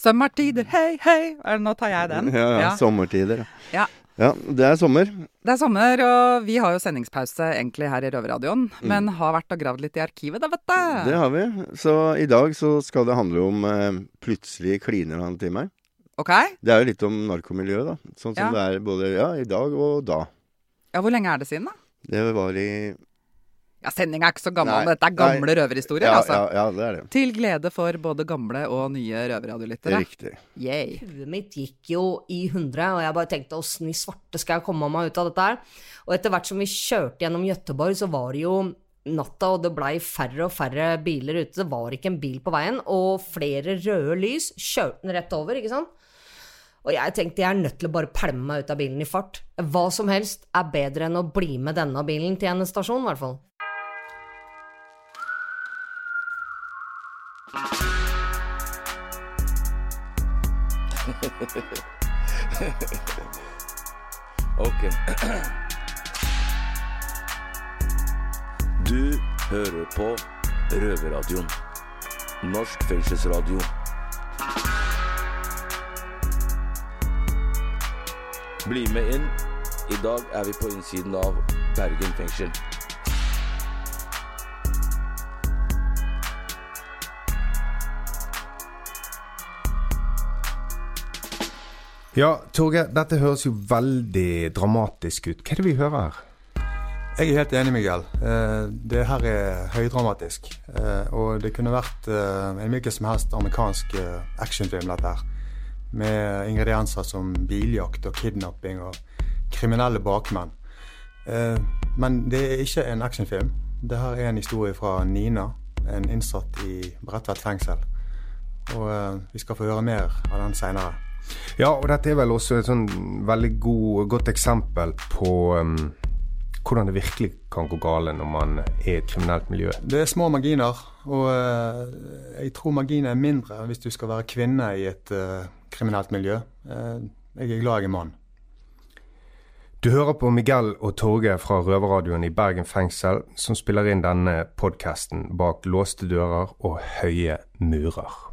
Sommertider, hei, hei. Nå tar jeg den. Ja, ja, sommertider. Ja. Ja, det er sommer. Det er sommer, og vi har jo sendingspause egentlig her i Røverradioen. Mm. Men har vært og gravd litt i arkivet, da, vet du. Det har vi. Så i dag så skal det handle om eh, plutselig kliner han til meg. Ok? Det er jo litt om narkomiljøet, da. Sånn som Ja. det er både ja, i dag og da. Ja, hvor lenge er det siden, da? Det var i Ja, sendinga er ikke så gammel. Nei, Dette er gamle nei. røverhistorier, ja, altså. ja, ja, det er det. Til glede for både gamle og nye røverradiolyttere. Riktig. Yay. Huet mitt gikk jo i hundre, og jeg bare tenkte åssen i svarte skal jeg komme meg ut av dette her? Og etter hvert som vi kjørte gjennom Gøteborg, så var det jo natta, og det blei færre og færre biler ute. Det var ikke en bil på veien, og flere røde lys kjørte den rett over, ikke sant? Og jeg tenkte jeg er nødt til å bare pælme meg ut av bilen i fart. Hva som helst er bedre enn å bli med denne bilen til en stasjon, i hvert fall. Ok. Du hører på Røverradioen. Norsk fengselsradio. Bli med inn. I dag er vi på innsiden av Bergen fengsel. Ja, Torgeir, dette høres jo veldig dramatisk ut. Hva er det vi hører her? Jeg er helt enig, Miguel. Eh, Det her er høydramatisk. Eh, Og det kunne vært eh, en hvilken som helst amerikansk actionfilm, dette her. Med ingredienser som biljakt og kidnapping og kriminelle bakmenn. Men det er ikke en actionfilm. Det her er en historie fra Nina, en innsatt i Bredtvet fengsel. Og vi skal få høre mer av den seinere. Ja, og dette er vel også et sånn veldig god, godt eksempel på um, hvordan det virkelig kan gå gale når man er i et kriminelt miljø. Det er små marginer, og uh, jeg tror marginene er mindre hvis du skal være kvinne i et uh, kriminelt miljø. Uh, jeg er glad jeg er mann. Du hører på Miguel og Torge fra Røverradioen i Bergen fengsel, som spiller inn denne podkasten bak låste dører og høye murer.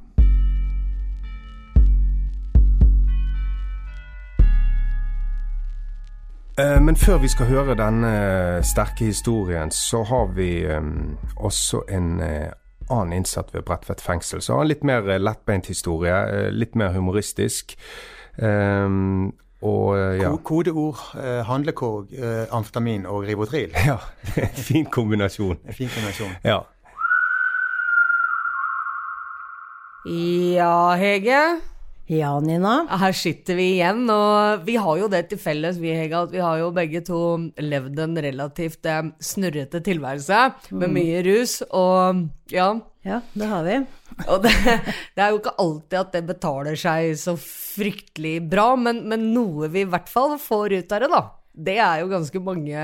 Men før vi skal høre denne sterke historien, så har vi eh, også en eh, annen innsatt ved Bredtvet fengsel. Så har en litt mer eh, lettbeint historie, eh, litt mer humoristisk. Eh, og eh, ja. Kodeord eh, handlekorg, eh, amfetamin og Ribotril. ja. fin kombinasjon. En fin kombinasjon. Ja. Ja, Hege. Ja, Nina. Her sitter vi igjen, og vi har jo det til felles, vi, Hega, at vi har jo begge to levd en relativt eh, snurrete tilværelse med mye rus, og ja. Ja, det har vi. Og det, det er jo ikke alltid at det betaler seg så fryktelig bra, men, men noe vi i hvert fall får ut av det, da. Det er jo ganske mange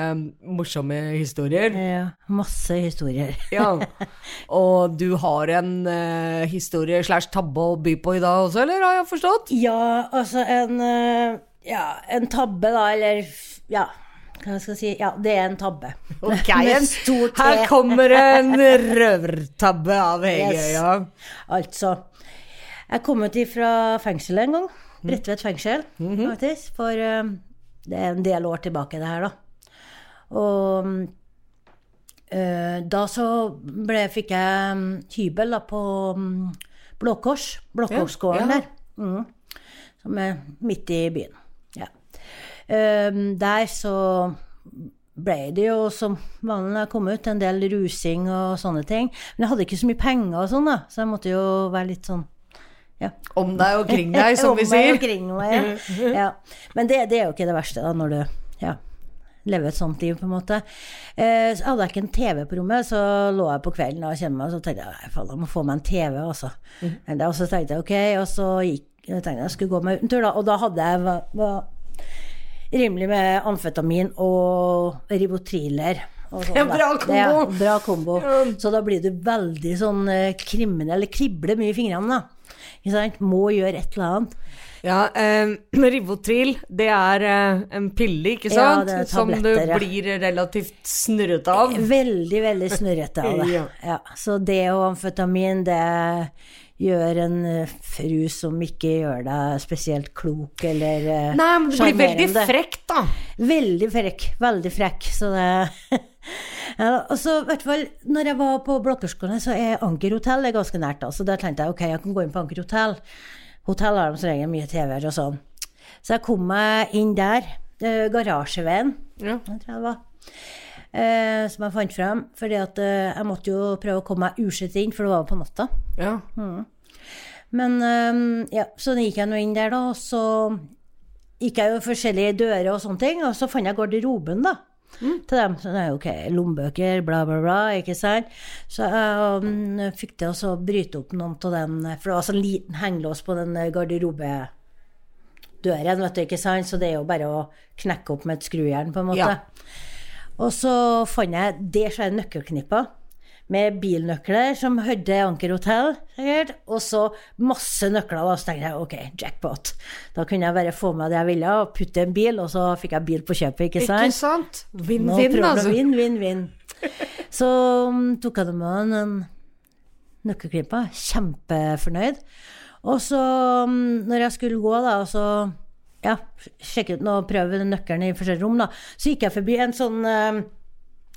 morsomme historier. Ja, masse historier. Ja. Og du har en uh, historie slash tabbe å by på i dag også, eller har jeg forstått? Ja, altså en uh, Ja, en tabbe, da, eller Ja, hva skal jeg si? Ja, det er en tabbe. Ok, en- stor T. Her kommer en røvertabbe av Hege, Yes. ja. Altså Jeg kom ut fra fengselet en gang. Bredtvet fengsel, faktisk. For eh, det er en del år tilbake, det her, da. Og øh, da så ble, fikk jeg mm, hybel da, på mm, Blå Kors. Blå Ja, ja. der. Mm, som er midt i byen. Ja. Uh, der så ble det jo som vanlig når jeg kom ut, en del rusing og sånne ting. Men jeg hadde ikke så mye penger og sånn, da, så jeg måtte jo være litt sånn ja. Om deg og kring deg, som vi vi Om sier. og kring meg, ja. ja. Men det, det er jo ikke det verste, da, når du ja, lever et sånt liv, på en måte. Eh, så hadde jeg ikke en TV på rommet, så lå jeg på kvelden og kjente meg, så tenkte jeg nei, faen, jeg må få meg en TV, altså. Mm. Og så tenkte jeg ok, og så gikk jeg tenkte jeg skulle gå meg ut en tur, da, og da hadde jeg var, var rimelig med amfetamin og ribotriler. sånn, Ja, bra kombo! Ja, bra kombo. Så da blir du veldig sånn eh, kriminell, kribler mye i fingrene, da. Må gjøre et eller annet. Ja, eh, Rivotril, det er eh, en pille, ikke Ja, sant? er Som du ja. blir relativt snurrete av. Veldig, veldig snurrete av det. Ja. Ja, så det og amfetamin, det gjør en eh, fru som ikke gjør deg spesielt klok eller sjarmerende. Nei, men du blir veldig frekk, da. Veldig frekk. Veldig frekk. Så det ja, Og så hvert fall, når jeg var på blokkerskolen, så er Anker hotell ganske nært. da, Så da tenkte jeg ok, jeg kan gå inn på Anker hotell. Hotell har de som regel mye TV-er og sånn. Så jeg kom meg inn der. eh, Garasjeveien, Ja. jeg tror det var. Eh, som jeg fant frem. Fordi at eh, jeg måtte jo prøve å komme meg ursett inn, for det var jo på natta. Ja. Men øhm, ja, så gikk jeg nå inn der, da, og så gikk jeg jo forskjellige dører og sånne ting, og så fant jeg garderoben, da. Til dem. Så det er jo ok, lommebøker, bla, bla, bla, ikke sant. Så jeg um, fikk til å bryte opp noen av den, for det var sånn liten hengelås på den garderobedøren, vet du, ikke sant. Så det er jo bare å knekke opp med et skrujern, på en måte. Ja. Og så fant jeg det svære nøkkelknipper med bilnøkler som hørte Anker hotell, sikkert, og så masse nøkler. Da så tenkte jeg ok, jackpot. Da kunne jeg bare få med det jeg ville, og putte en bil, og så fikk jeg bil på kjøpet, ikke sant? Ikke sant? Vinn-vinn, altså. Vinn, vinn, vinn. Så um, tok jeg det med en nøkkelknipper. Kjempefornøyd. Og så, um, når jeg skulle gå, da, og så ja, sjekke ut noe, prøve nøkkelen i forskjellige rom, da, så gikk jeg forbi en sånn um,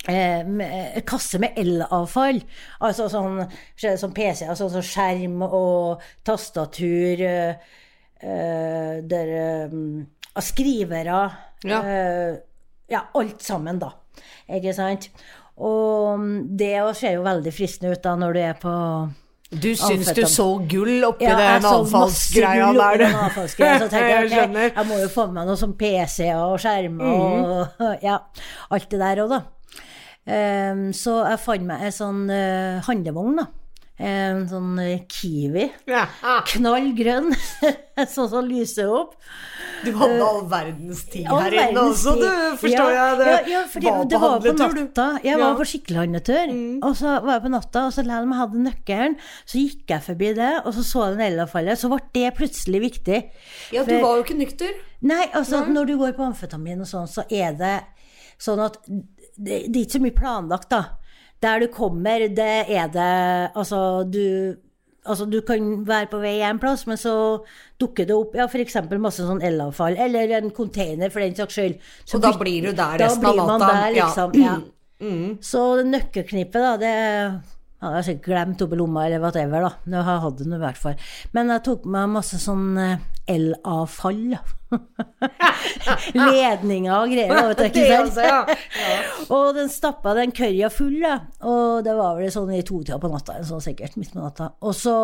kasse med elavfall. Altså sånn, sånn PC, altså sånn skjerm og tastatur eh, eh, der, eh, Skrivere. Ja. eh, ja, alt sammen, da. Ikke sant? Og mm, det ser jo veldig fristende ut da når du er på Du syns du så gull oppi ja, den avfallsgreia der, den avfallsgreia, Så tenkte jeg, Jeg må jo få med meg noe sånn PC-er og skjermer og ja, alt det der òg, da. Ehm, så jeg fant meg en sånn eh, handlevogn, da. En sånn eh, Kiwi. Ja. Knall grønn, sånn som lyser opp. Du hadde all verdens tid All her inne også, du, forstår ja, jeg. Det ja, fordi var det var på natta. Jeg. Mm. var på skikkelig handletur. Og så var jeg på natta, og så om jeg hadde nøkkelen, så gikk jeg forbi det, og så så jeg den elavfallet. Så ble det plutselig viktig. Ja, du For- var jo ikke nykter. Nei, altså når du går på amfetamin og sånn, så er det sånn at det, det er ikke så mye planlagt, da. Der du kommer, det er det Altså, du Altså, du kan være på vei en plass, men så dukker det opp ja, f.eks. masse sånn elavfall, eller en container, for den saks skyld. Så Og da blir du der resten av natta. Der, Ja. ja. Mm. Så nøkkelknippet, da, det ja, jeg har sikkert glemt oppi lomma eller whatever, da. Jeg hatt det i hvert fall. Men jeg tok med masse sånn eh, elavfall. Ledninger og greier, vet du, ikke sant? også, ja. Og den stappa den kørja full, da. Og det var vel sånn i totida på natta, sånn sikkert, midt på natta. Og så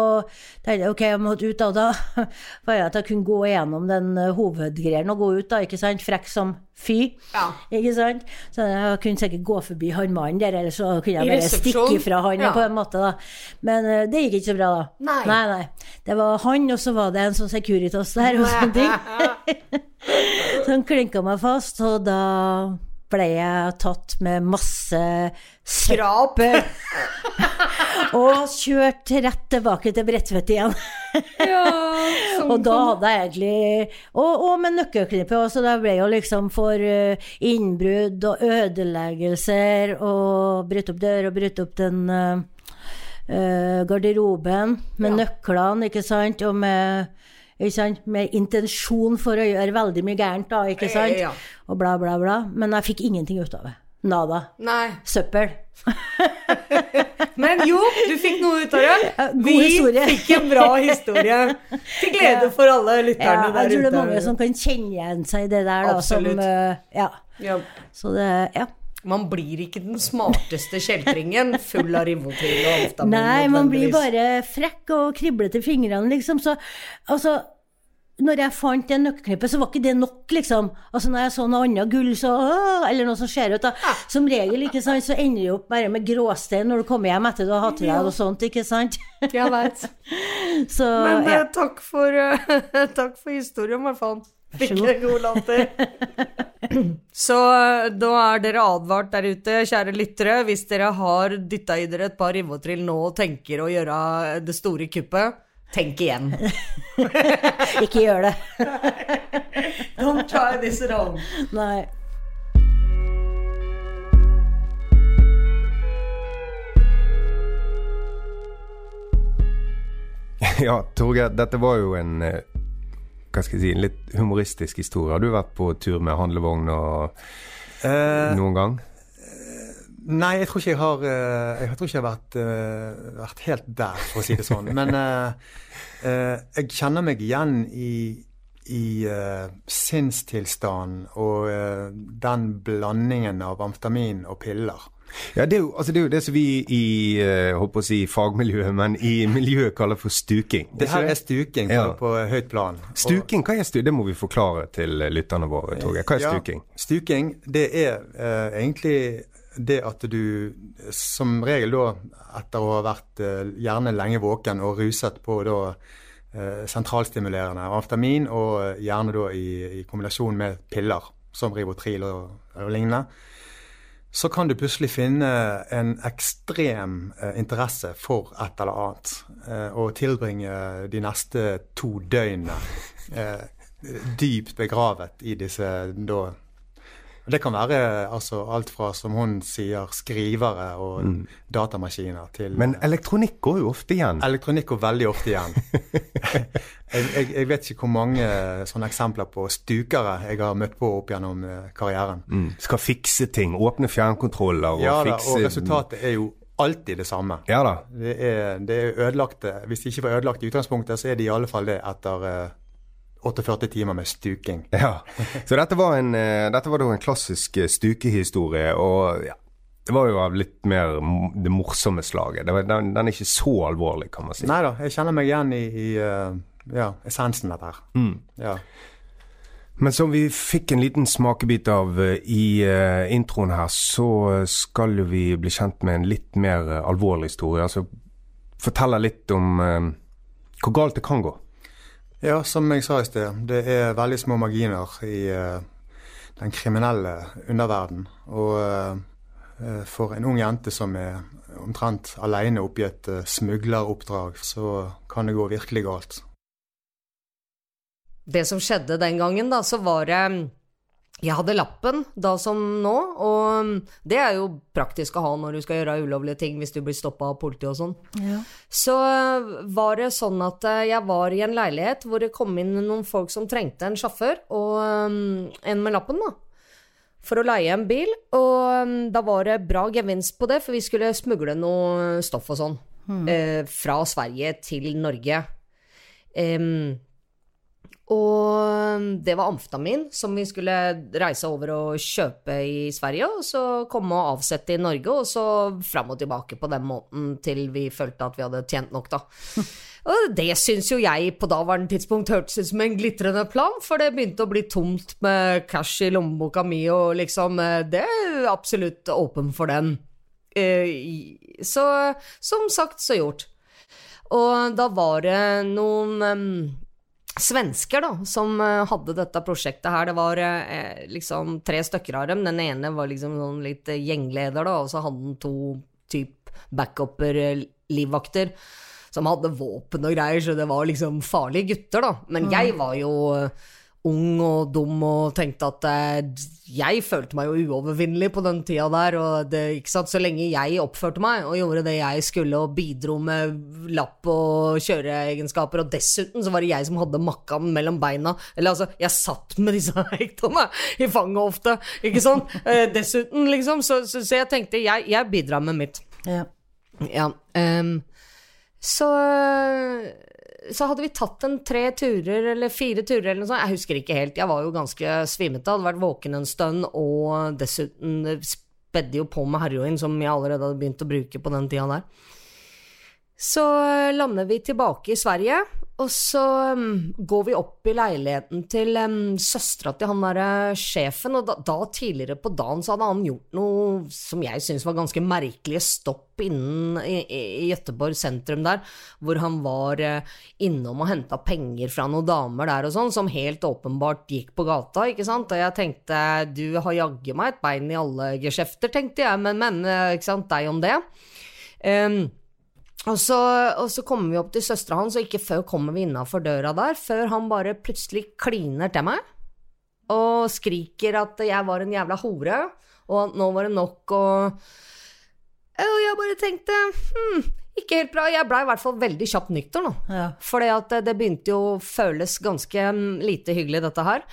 tenkte jeg ok, jeg måtte ut, da. Da var jeg at jeg kunne gå gjennom den eh, hovedgreien og gå ut, da, ikke sant. Frekk som fy. Ja. Ikke sant? Så jeg kunne sikkert gå forbi han mannen der, eller så kunne jeg bare stikke fra han Ja. på en måte, da. Men eh, det gikk ikke så bra, da. Nei. nei, nei. Det var han, og så var det en sånn Securitas der, og sånne ting. Så han klinka meg fast, og da ble jeg tatt med masse Skrap. og kjørt rett tilbake til Bredtvet igjen. og da hadde jeg egentlig Og, og med nøkkelknippet også, det ble jo liksom for eh, innbrudd og ødeleggelser og bryte opp dør og bryte opp den eh, garderoben med nøklene, ikke sant, og med? Med intensjon for å gjøre veldig mye gærent, da, ikke sant? Ja. Og bla, bla, bla. Men jeg fikk ingenting ut av det. Nada. Nei. Søppel. Men jo, du fikk noe ut av det. Vi historie. fikk en bra historie. Til glede for alle lytterne Ja, ute jeg tror det er mange som kan kjenne igjen seg i det der, da. Som, Absolutt. eh, ja. Ja. Så det, ja. Man blir ikke den smarteste kjeltringen full av Rivotril og amfetamin. Nei, man blir bare frekk og kriblete i fingrene, liksom. Så altså når jeg fant det nøkkelknippet, så var ikke det nok, liksom. Altså Når jeg så noe annet gull, så åh, Eller noe som ser ut, da. Som regel, ikke sant, så ender det opp bare med gråstein når du kommer hjem etter du har hatt deg noe sånt, ikke sant. Jeg veit. Men ja. eh, takk for Takk for historien, i hvert fall. Fikk god. en god latter. Så eh, da er dere advart der ute, kjære lyttere. Hvis dere har dytta i dere et par rivotrill nå og tenker å gjøre det store kuppet, tenk igjen. Ikke gjør det. Don't try this at home. Nei. Ja, Torgeir, dette var jo en eh, hva skal jeg si, en litt humoristisk historie. Har du vært på tur med handlevogn og Eh, noen gang? Nei, jeg tror ikke jeg har eh, Jeg tror ikke jeg har vært, eh, vært helt der, for å si det sånn. Men eh, jeg kjenner meg igjen i, i sinnstilstanden og den blandingen av amfetamin og piller. Ja, det er, jo, altså det er jo det som vi i eh, holdt på å si fagmiljøet, men i miljøet kaller for stuking. Det her er stuking på, Ja. på høyt plan. Stuking, hva er stuking? Det må vi forklare til eh, lytterne våre, Torgeir. Hva er Ja, stuking? Stuking, det er uh, egentlig det at du som regel da, etter å ha vært uh, gjerne lenge våken og ruset på da uh, sentralstimulerende amfetamin, og gjerne da i, i kombinasjon med piller, som Rivotril og, og lignende, så kan du plutselig finne en ekstrem eh, interesse for et eller annet, eh, og tilbringe de neste to døgnene eh, dypt begravet i disse da Det kan være altså, alt fra, som hun sier, skrivere og datamaskiner til Men elektronikk går jo ofte igjen. Elektronikk går veldig ofte igjen. jeg, jeg, jeg vet ikke hvor mange sånne eksempler på stukere jeg har møtt på opp gjennom eh, karrieren. Mm. Skal fikse ting. Åpne fjernkontroller og Ja da, fikse og resultatet er jo alltid det samme. Ja. Det er, det er ødelagte Hvis de ikke var ødelagt i utgangspunktet, så er de i alle fall det etter eh, 48 timer med stuking. Ja. Så dette var, en, eh, dette var en klassisk eh, stukehistorie, og ja, det var jo av litt mer det morsomme slaget. Det var, den, den er ikke så alvorlig, kan man si. Nei da, jeg kjenner meg igjen i, i eh, ja, essensen av dette her. Mm. Ja. Men som vi fikk en liten smakebit av i uh, introen her, så skal jo vi bli kjent med en litt mer alvorlig historie. Altså fortelle litt om uh, hvor galt det kan gå. Ja, som jeg sa i sted, det er veldig små marginer i eh, den kriminelle underverden. Og eh, eh, for en ung jente som er omtrent alene oppi et smugleroppdrag, så kan det gå virkelig galt. Det som skjedde den gangen, da, så var det Jeg hadde lappen da som nå, og det er jo praktisk å ha når du skal gjøre ulovlige ting hvis du blir stoppa av politiet og sånn. Ja. Så var det sånn at eh, jeg var i en leilighet hvor det kom inn noen folk som trengte en sjåfør, og um, en med lappen, da. For å leie en bil, og um, da var det bra gevinst på det, for vi skulle smugle noe stoff og sånn. eh, fra Sverige til Norge. Em, og det var amfetamin som vi skulle reise over og kjøpe i Sverige, og så komme og avsette i Norge, og så fram og tilbake på den måten til vi følte at vi hadde tjent nok, da. Og det syns jo jeg på daværende tidspunkt hørtes ut som en glitrende plan, for det begynte å bli tomt med cash i lommeboka mi, og liksom eh, Det er absolutt åpen for den. Eh, Så som sagt, så gjort. Og da var det noen em, svensker da, som eh, hadde dette prosjektet her. Det var eh, liksom tre stykker av dem. Den ene var liksom sånn litt eh, gjengleder, da, og så hadde han to typ backuper, eh, livvakter, som hadde våpen og greier, så det var liksom farlige gutter, da. Men jeg var jo eh, ung og dum og tenkte at eh, jeg følte meg jo uovervinnelig på den tida der, og det, ikke sant, så lenge jeg oppførte meg og gjorde det jeg skulle og bidro med lapp og kjøreegenskaper, og dessuten så var det jeg som hadde makkaen mellom beina, eller altså, jeg satt med disse hektene i fanget ofte, ikke sant, eh, dessuten liksom, så, så, så jeg tenkte, jeg, jeg bidrar med mitt. Ja. Ja, um, så så hadde vi tatt en tre turer eller fire turer eller noe sånt, jeg husker ikke helt, jeg var jo ganske svimete, hadde vært våken en stund, og dessuten spedde jo på med heroin, som jeg allerede hadde begynt å bruke på den tida der. Så lander vi tilbake i Sverige, og så um, går vi opp i leiligheten til um, søstera til han derre sjefen, og da, da tidligere på dagen så hadde han gjort noe som jeg syns var ganske merkelige stopp innen i, i, Gøteborg sentrum der, hvor han var uh, innom og henta penger fra noen damer der og sånn, som helt åpenbart gikk på gata, ikke sant, og jeg tenkte du har jaggu meg et bein i alle geskjefter, tenkte jeg, men, men, uh, ikke sant, deg om det. Um, og så, og så kommer vi opp til søstera hans, og ikke før kommer vi innafor døra der, før han bare plutselig kliner til meg og skriker at jeg var en jævla hore, og at nå var det nok, og Og jeg bare tenkte hm, Ikke helt bra. Jeg blei i hvert fall veldig kjapt nykter, nå. Ja. For det, begynte jo å føles ganske mm, lite hyggelig, dette her.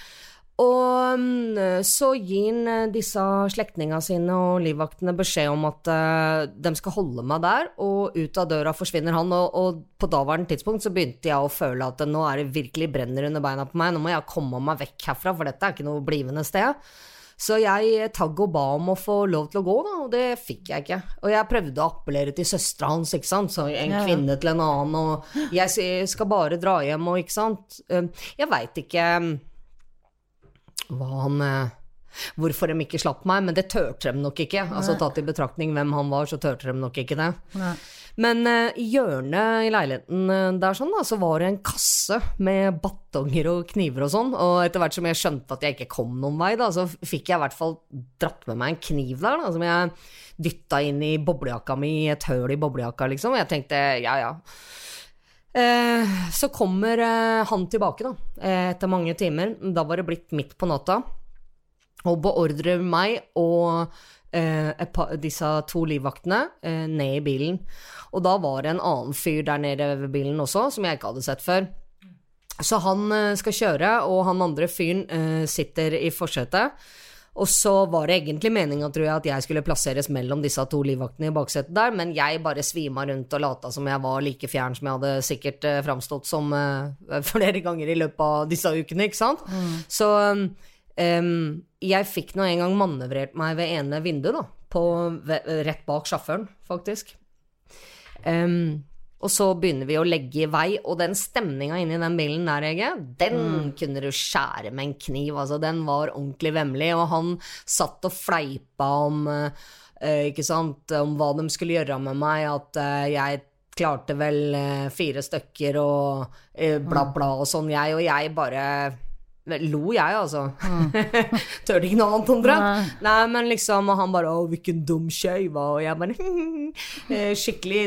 Og mm, så gir han eh, disse slektningene sine og livvaktene beskjed om at eh, de skal holde meg der, og ut av døra forsvinner han. Og, og på daværende tidspunkt så begynte jeg å føle at nå er det virkelig brenner under beina på meg, nå må jeg komme meg vekk herfra, for dette er ikke noe blivende sted. Så jeg tagg og ba om å få lov til å gå, da, og det fikk jeg ikke. Og jeg prøvde å appellere til søstera hans, ikke sant, så en Ja. kvinne til en annen, og jeg skal bare dra hjem, og ikke sant. Eh, Jeg veit ikke mm, hva han eh, Hvorfor de ikke slapp meg, men det turte de nok ikke. Altså Tatt i betraktning hvem han var, så turte de nok ikke det. Nei. Men eh, i hjørnet i leiligheten eh, der sånn, da, så var det en kasse med batonger og kniver og sånn. Og etter hvert som jeg skjønte at jeg ikke kom noen vei, da, så fikk jeg i hvert fall dratt med meg en kniv der, da, som jeg dytta inn i boblejakka mi, et høl i boblejakka, liksom. Og jeg tenkte ja, ja. Eh, så kommer eh, han tilbake, da, eh, etter mange timer. Da var det blitt midt på natta, og beordrer meg og par, disse to livvaktene ned i bilen. Og da var det en annen fyr der nede ved bilen også, som jeg ikke hadde sett før. Så han skal kjøre, og han andre fyren sitter i forsetet. Og så var det egentlig meninga, tror jeg, at jeg skulle plasseres mellom disse to livvaktene i baksetet der, men jeg bare svima rundt og lata som jeg var like fjern som jeg hadde sikkert eh, framstått som eh, flere ganger i løpet av disse ukene, ikke sant. Så um, jeg fikk nå en gang manøvrert meg ved ene vinduet, da, på, ved, rett bak sjåføren, faktisk. Em, og så begynner vi å legge i vei, og den stemninga inni den bilen der, Ege, den kunne du skjære med en kniv, altså. Den var ordentlig vemmelig, og han satt og fleipa om eh, ikke sant, om hva de skulle gjøre med meg, at eh, jeg klarte vel eh, fire stykker og eh, bla, bla og sånn, jeg, og jeg bare Lo jeg, altså. Tørte ikke noe annet, omtrent. Nei, men liksom, og han bare 'Å, hvilken dum skeive', og jeg bare eh, Skikkelig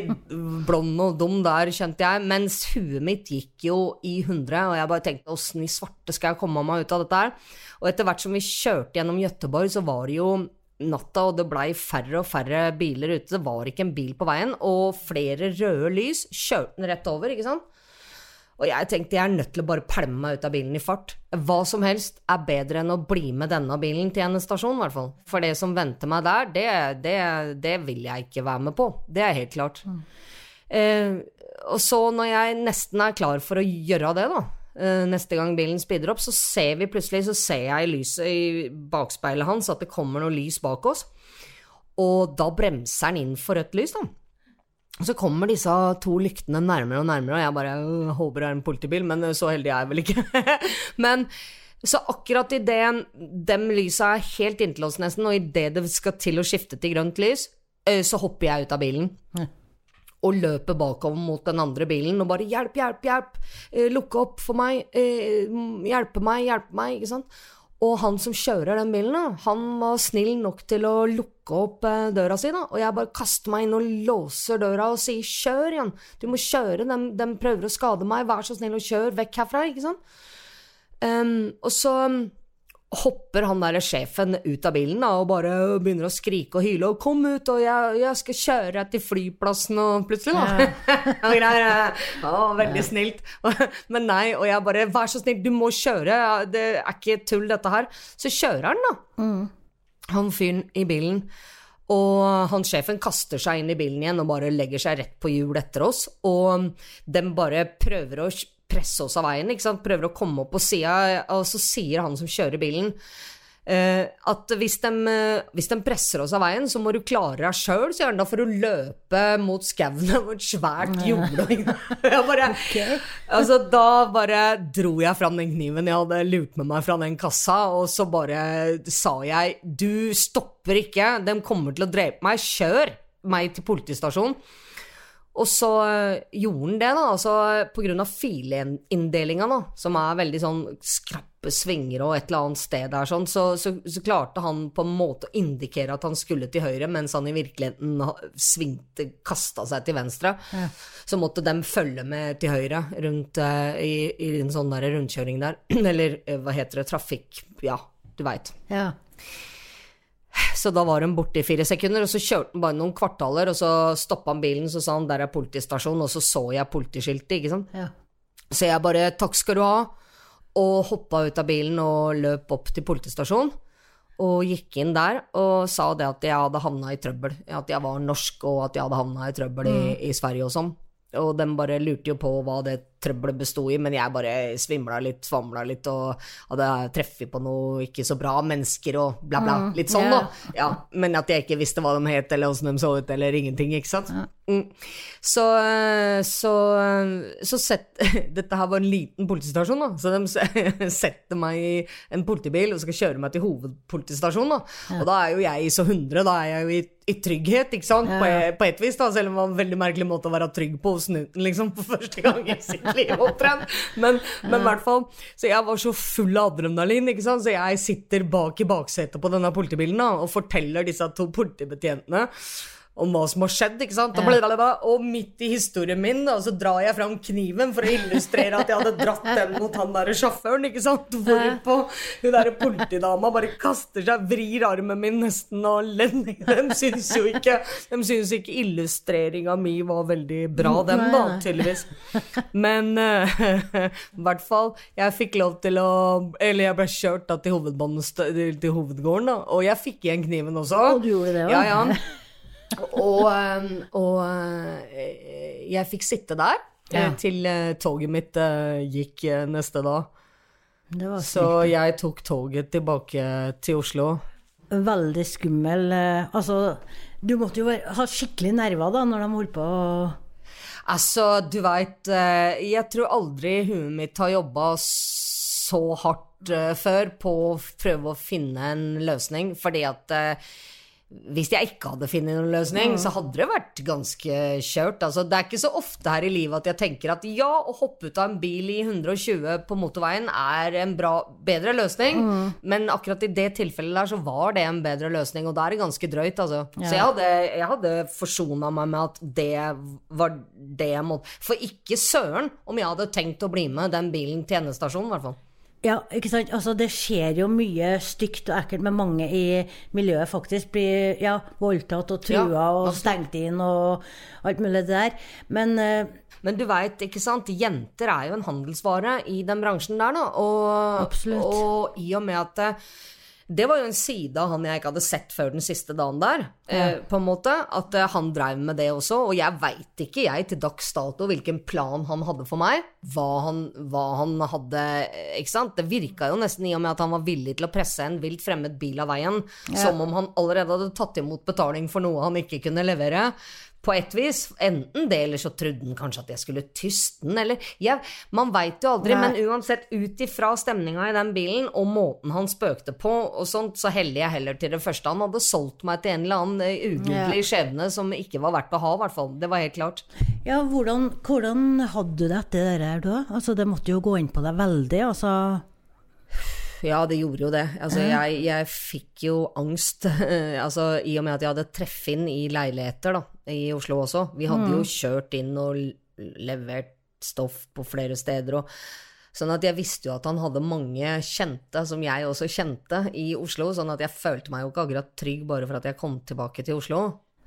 blond og dum der, kjente jeg. Mens huet mitt gikk jo i hundre, og jeg bare tenkte 'åssen i svarte skal jeg komme meg ut av dette her'? Og etter hvert som vi kjørte gjennom Gøteborg, så var det jo natta, og det blei færre og færre biler ute. Det var ikke en bil på veien, og flere røde lys. Kjørte den rett over, ikke sant? Og jeg tenkte jeg er nødt til å bare pælme meg ut av bilen i fart. Hva som helst er bedre enn å bli med denne bilen til en stasjon, i hvert fall. For det som venter meg der, det, det, det vil jeg ikke være med på. Det er helt klart. Eh, og så når jeg nesten er klar for å gjøre det, da, eh, neste gang bilen speeder opp, så ser vi plutselig, så ser jeg lyset i bakspeilet hans at det kommer noe lys bak oss. Og da bremser han inn for rødt lys, da. Og så kommer disse to lyktene nærmere og nærmere, og jeg bare øh, håper det er en politibil, men øh, så heldig er jeg vel ikke. men så akkurat idet dem lysa er helt inntil oss nesten, og idet det skal til å skifte til grønt lys, øh, så hopper jeg ut av bilen. Og løper bakover mot den andre bilen og bare 'hjelp, hjelp, hjelp', lukke opp for meg, hjelpe meg, hjelpe meg, ikke sant. Og han som kjører den bilen, han var snill nok til å lukke opp eh, døra si, da. Og jeg bare kaster meg inn og låser døra og sier 'kjør igjen', du må kjøre, de, de prøver å skade meg, vær så snill og kjør vekk herfra, ikke sant. Um, og så hopper han der sjefen ut av bilen da, og bare begynner å skrike og hyle og 'kom ut, og jeg, jeg skal kjøre deg til flyplassen', og plutselig, da. Og greier. Å, veldig snilt. Men nei, og jeg bare 'vær så snill, du må kjøre', det er ikke tull, dette her. Så kjører han, da. Han fyren i bilen. Og han sjefen kaster seg inn i bilen igjen og bare legger seg rett på hjul etter oss. Og den bare prøver å presse oss av veien, prøver å komme opp på sida, og så sier han som kjører bilen eh, at hvis de, eh, hvis de presser oss av veien, så må du klare deg sjøl, sier han. Da får du løpe mot skauen og et svært jorde. Okay. altså, da bare dro jeg fram den kniven jeg hadde lurt med meg fra den kassa, og så bare sa jeg du stopper ikke, de kommer til å drepe meg, kjør meg til politistasjonen. Og så øh, gjorde han det, da. Altså på grunn av filinndelinga, da, som er veldig sånn skrappe svinger og et eller annet sted der, sånn, så, så, så klarte han på en måte å indikere at han skulle til høyre, mens han i virkeligheten svingte, kasta seg til venstre. Så måtte de følge med til høyre rundt øh, i, i en sånn der rundkjøring der. Eller øh, hva heter det, trafikk... Ja, du veit. Ja. Så da var hun borte i fire sekunder, og så kjørte han bare noen kvartaler, og så stoppa han bilen, så sa han der er politistasjon, og så så jeg politiskiltet, ikke sant. Ja. Så jeg bare takk skal du ha, og hoppa ut av bilen og løp opp til politistasjonen. Og gikk inn der og sa det at jeg hadde havna i trøbbel. At jeg var norsk og at jeg hadde havna i trøbbel i, i Sverige og sånn. Og de bare lurte jo på hva det trøbbelet besto i, men jeg bare svimla litt, svamla litt og hadde treffet på noe ikke så bra mennesker og bla, bla. Litt sånn, da. Ja, men at jeg ikke visste hva de het eller åssen de så ut eller ingenting, ikke sant. Mm. Så, så, så sett, Dette her var en liten politistasjon, da. Så de se- setter meg i en politibil og skal kjøre meg til hovedpolitistasjonen, da. Og da er jo jeg i så 100, da er jeg jo i, i trygghet, ikke sant, på, på et vis, da. Selv om det var en veldig merkelig måte å være trygg på hos snuten, liksom, for første gang i sitt liv, omtrent. Men men i hvert fall. Så jeg var så full av adrenalin, ikke sant, så jeg sitter bak i baksetet på denne politibilen da, og forteller disse to politibetjentene om hva som har skjedd, ikke sant? Og, midt i historien min, da, så drar jeg fram kniven for å illustrere at jeg hadde dratt den mot han der sjåføren, ikke sant? Hvorpå hun derre politidama bare kaster seg, vrir armen min nesten og ler. De syns jo ikke De syns ikke illustreringa mi var veldig bra, dem, da, tydeligvis. Men uh, i hvert fall, jeg fikk lov til å Eller jeg ble kjørt da til, til hovedgården, da, og jeg fikk igjen kniven også. Og du gjorde det også? Ja, ja. Og, eh, og eh, jeg fikk sitte der eh, Ja. til eh, toget mitt gikk neste dag. Så jeg tok toget tilbake til Oslo. veldig skummel Altså, du måtte jo ha skikkelig nerver da, når de holdt på å Altså, du veit Jeg tror aldri huet mitt har jobba så hardt før på å prøve å finne en løsning, fordi at hvis jeg ikke hadde funnet noen løsning, så hadde det vært ganske kjørt. Altså, det er ikke så ofte her i livet at jeg tenker at ja, å hoppe ut av en bil i 120 på motorveien er en bra, bedre løsning, men akkurat i det tilfellet der så var det en bedre løsning, og da er det ganske drøyt, altså. Så jeg hadde, jeg hadde forsona meg med at det var det jeg måtte For ikke søren om jeg hadde tenkt å bli med den bilen til endestasjonen, i hvert fall. Ja, ikke sant. Altså, det skjer jo mye stygt og ekkelt med mange i miljøet, faktisk. Blir ja, voldtatt og trua Ja, og stengt inn og alt mulig det der. Men uh, Men du veit, ikke sant, jenter er jo en handelsvare i den bransjen der, da. Og, Absolutt. og i og med at eh, det var jo en side av han jeg ikke hadde sett før den siste dagen der, eh, på en måte. At eh, han dreiv med det også. Og jeg veit ikke, jeg, til dags dato hvilken plan han hadde for meg. Hva han, hva han hadde eh, Ikke sant. Det virka jo nesten i og med at han var villig til å presse en vilt fremmed bil av veien, som om han allerede hadde tatt imot betaling for noe han ikke kunne levere. På et vis. Enten det, eller så trodde han kanskje at jeg skulle tyste den, eller ja, Man veit jo aldri, Nei. men uansett, ut ifra stemninga i den bilen, og måten han spøkte på, og sånt, så heller jeg heller til det første. Han hadde solgt meg til en eller annen ugudelig ja. skjebne som ikke var verdt å ha, i hvert fall. Det var helt klart. ja, hvordan, hvordan hadde du det etter det der, da? Altså, det måtte jo gå inn på deg veldig, altså. Ja, det gjorde jo det. Altså, jeg, jeg fikk jo angst. altså, I og med at jeg hadde treff inn i leiligheter da, i Oslo også. Vi hadde jo kjørt inn og levert stoff på flere steder. Og, sånn at jeg visste jo at han hadde mange kjente, som jeg også kjente, i Oslo. Sånn at jeg følte meg jo ikke akkurat trygg bare for at jeg kom tilbake til Oslo.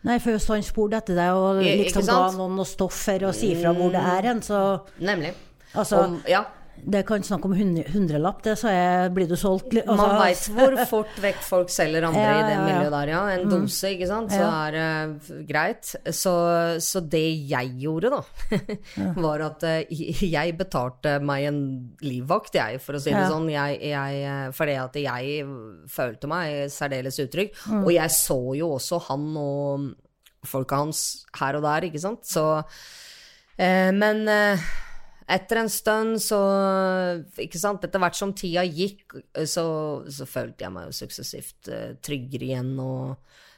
Nei, for hvis han spurte etter deg og liksom ga noen noe stoff for å si fra hvor det er hen, så Nemlig. Altså, Om, ja, det kan snakke om hundrelapp, det, så jeg. blir du solgt. Altså, Man veit hvor fort vekk folk selger andre Ja, i det miljøet der, ja. En dose, ikke sant. Så er det uh, greit. Så, så det jeg gjorde, da, var at uh, jeg betalte meg en livvakt, jeg, for å si det sånn. Jeg, jeg, eh, fordi at jeg følte meg særdeles utrygg. Mm. Og jeg så jo også han og folka hans her og der, ikke sant. Så eh, Men eh, etter en stund så Ikke sant, etter hvert som tida gikk, så, så følte jeg meg jo suksessivt eh, tryggere igjen, og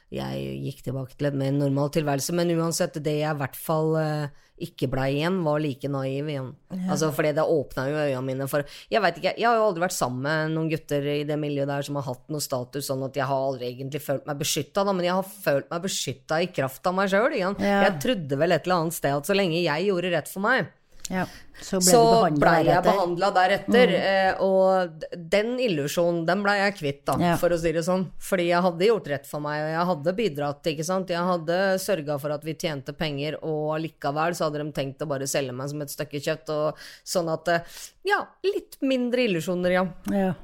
jeg gikk tilbake til en mer normal tilværelse. Men uansett, det jeg i hvert fall eh, ikke blei igjen, var like naiv igjen. Altså, fordi det åpna jo øynene mine for Jeg veit ikke, jeg har jo aldri vært sammen med noen gutter i det miljøet der som har hatt noe status, sånn at jeg har aldri egentlig følt meg beskytta, da, men jeg har følt meg beskytta i kraft av meg sjøl. Ja. Jeg trodde vel et eller annet sted at så lenge jeg gjorde rett for meg, Ja. Så ble Så behandla jeg behandla deretter. Mm. og den illusjonen, den blei jeg kvitt, da, Ja. for å si det sånn. Fordi jeg hadde gjort rett for meg, og jeg hadde bidratt, ikke sant. Jeg hadde sørga for at vi tjente penger, og likevel så hadde de tenkt å bare selge meg som et stykke kjøtt, og sånn at eh, Ja, litt mindre illusjoner, ja. Ja.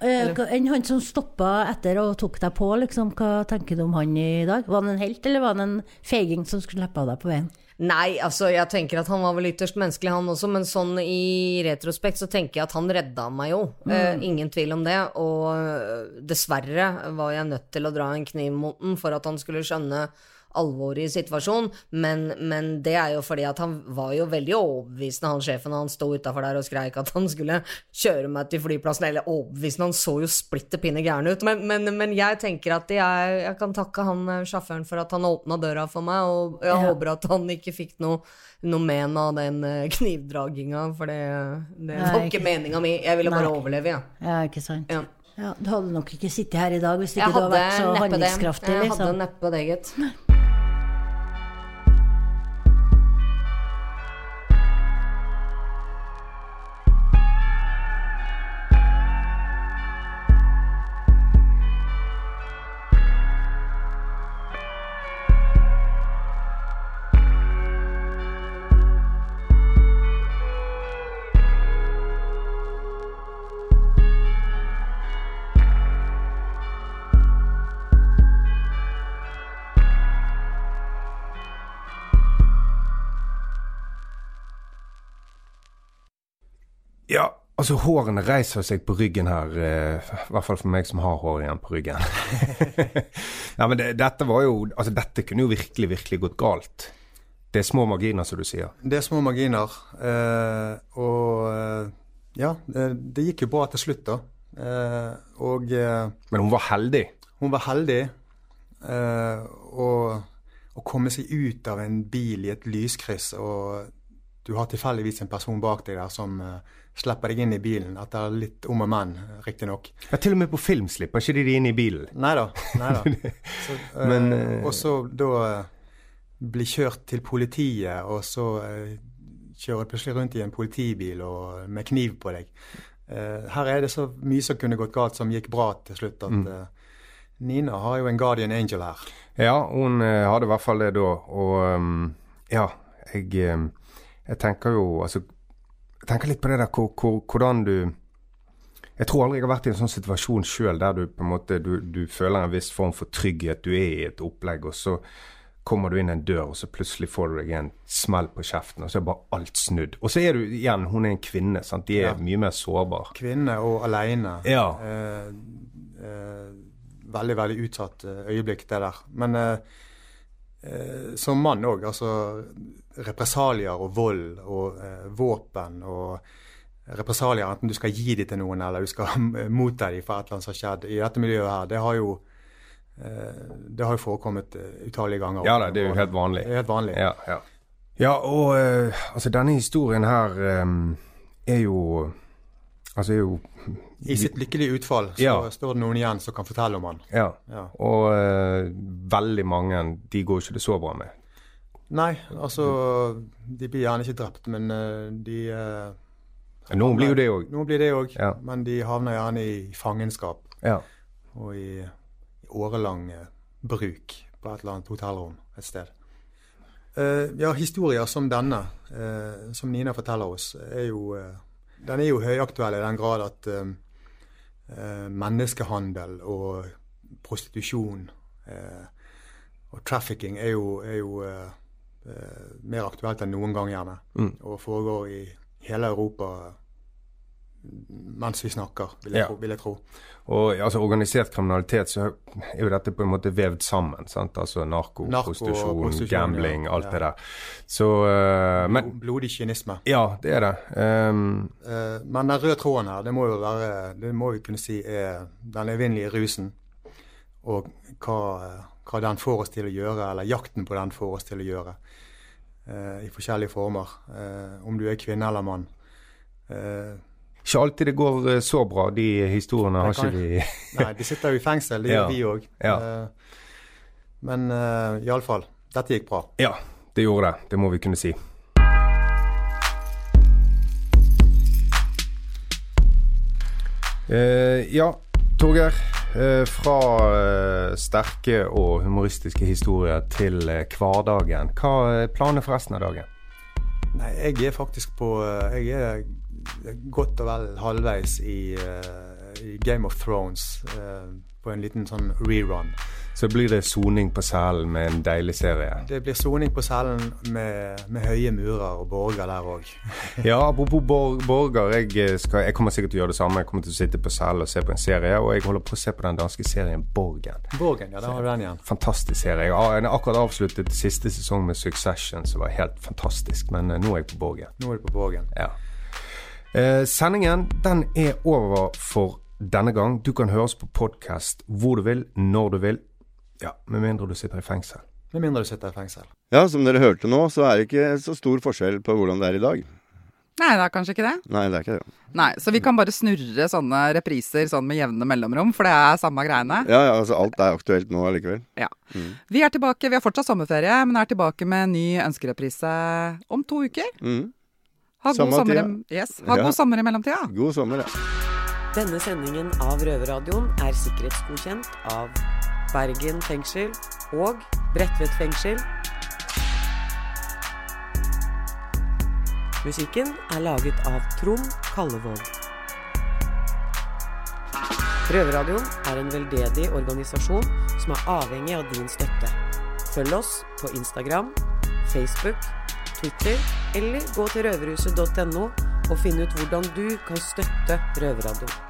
Eh, hva- Enn han som stoppa etter og tok deg på, liksom, hva tenker du om han i dag? Var han en helt, eller var han en feiging som skulle slippe av deg på veien? Nei, altså jeg tenker at han var vel ytterst menneskelig han også, men sånn i retrospekt så tenker jeg at han redda meg jo. Eh, ingen tvil om det. Og eh, dessverre var jeg nødt til å dra en kniv mot den for at han skulle skjønne alvoret i situasjonen, men, men det er jo fordi at han var jo veldig overbevisende, han sjefen, han sto utafor der og skreik at han skulle kjøre meg til flyplassen, eller overbevisende, han så jo splitter pinne gæren ut, men, men, men jeg tenker at jeg, jeg kan takke han eh, sjåføren for at han åpna døra for meg, og jeg Ja. håper at han ikke fikk noe, noe men av den eh, knivdraginga, for det, det var ikke ikke- meninga mi, jeg ville bare Nei. overleve, jeg. Ja, ikke sant? Ja. Ja, du hadde nok ikke sittet her i dag hvis ikke du hadde vært så handlingskraftig, Jeg hadde liksom. neppe det, gitt. Altså hårene reiser seg på ryggen her, eh, i hvert fall for meg som har hår igjen på ryggen. ja, men det, dette var jo, altså dette kunne jo virkelig, virkelig gått galt. Det er små marginer, som du sier. Det er små marginer. Eh, og eh, ja, det, det gikk jo bra til slutt, da. Eh, og eh, Men hun var heldig. hun var heldig eh, å, å komme seg ut av en bil i et lyskryss, og du har tilfeldigvis en person bak deg der som uh, slipper deg inn i bilen etter litt om og men, riktignok. Ja, til og med på film slipper ikke de inn i bilen. Nei da. Nei. Så, eh, Men, eh, og så da eh, bli kjørt til politiet, og så kjører du plutselig rundt i en politibil og med kniv på deg. Eh, her er det så mye som kunne gått galt, som gikk bra til slutt. at Mm. eh, Nina har jo en guardian angel her. Ja, hun eh, hadde i hvert fall det da. Og um, ja, jeg, ehm, jeg tenker jo Altså, jeg tenker litt på det der hvor, hvor, hvordan du Jeg tror aldri jeg har vært i en sånn situasjon sjøl der du på en måte du, du føler en viss form for trygghet. Du er i et opplegg, og så kommer du inn en dør, og så plutselig får du deg en smell på kjeften, og så er bare alt snudd. Og så er du igjen Hun er en kvinne, sant. De er Ja. mye mer sårbare. Kvinne og aleine. Ja. Eh, eh, veldig, veldig utsatt eh, øyeblikk, det der. Men eh, eh, som mann òg, altså represalier og vold og eh, våpen og represalier, enten du skal gi dem til noen eller du skal motta dem for et eller annet som har skjedd i dette miljøet her, det har jo eh, det har jo forekommet eh, utallige ganger. Ja da, det er jo helt vanlig. Det helt vanlig. Ja, ja. ja og eh, altså denne historien her eh, er jo Altså jo I sitt lykkelige utfall så Ja. står det noen igjen som kan fortelle om han. Ja. Ja. Og uh, veldig mange, de går ikke det så bra med. Nei, altså De blir gjerne ikke drept, men uh, de eh, Noen blir jo det òg. Noen blir det òg, Ja. men de havner gjerne i fangenskap Ja. og i, i årelang bruk på et eller annet hotellrom et sted. Ja, historier som denne, som Nina forteller oss, er jo Den er jo høyaktuell i den grad at eh, eh, menneskehandel og prostitusjon eh, og trafficking er jo, er jo eh, eh, mer aktuelt enn noen gang, gjerne. Mm. Og foregår i hele Europa mens vi snakker, vil jeg, Ja. tro, vil jeg tro. Og altså, organisert kriminalitet, så er jo dette på en måte vevd sammen. sant? Altså narko, Narko, prostitusjon, gambling, alt Ja. det der. Så uh, Men Blodig kynisme. ja, det er det. Um, uh, men den røde tråden her, det må jo være Det må vi kunne si er den evinnelige rusen. Og hva, hva den får oss til å gjøre, eller jakten på den får oss til å gjøre. Uh, I forskjellige former. Om du er kvinne eller mann. Eh, ikke alltid det går eh, så bra. De historiene har ikke vi Nei, de sitter jo i fengsel, det gjør vi òg. Ja. Eh, men eh, uh, iallfall, dette gikk bra. Ja, det gjorde det. Det må vi kunne si. Uh, ja, Torgeir. Uh, fra uh, sterke og humoristiske historier til hverdagen. Hva er planene for resten av dagen? Nei, jeg er faktisk på eh, Jeg er godt og vel halvveis i, eh, i Game of Thrones. eh, på en liten sånn rerun. Så blir det soning på cellen med en deilig serie. Det blir soning på cellen med, med høye murer og borger der òg. Ja, apropos Bor Borger. Jeg, eh, skal, jeg kommer sikkert til å gjøre det samme. Jeg kommer til å sitte på cellen og se på en serie. Og jeg holder på å se på den danske serien Borgen. Borgen, ja, der har du den igjen. Fantastisk serie. Jeg har akkurat avsluttet siste sesong med Succession, som var helt fantastisk. Men eh, nå er jeg på Borgen. Nå er du på Borgen. Ja. Eh, sendingen den er over for denne gang. Du kan høre oss på podkast hvor du vil, når du vil. Ja, Med mindre du sitter i fengsel. Med mindre du sitter i fengsel. Ja, som dere hørte nå, så er det ikke så stor forskjell på hvordan det er i dag. Nei, det er kanskje ikke det. Nei, det er ikke det. Nei, Så vi kan bare snurre sånne repriser sånn med jevne mellomrom, for det er samme greiene. Ja, ja, altså alt er aktuelt nå allikevel. Ja. Vi er tilbake, vi har fortsatt sommerferie, men er tilbake med en ny ønskereprise om to uker. Mhm. Ha god Samme sommer, tida. yes. ha Ja. god sommer i mellomtida. God sommer, ja. Denne sendingen av Røverradioen er sikkerhetsgodkjent av Bergen fengsel og Bredtvet fengsel. Musikken er laget av Trond Kallevåg. Røverradioen er en veldedig organisasjon som er avhengig av din støtte. Følg oss på Instagram, Facebook, Twitter eller gå til røverhuset.no og finn ut hvordan du kan støtte Røverradioen.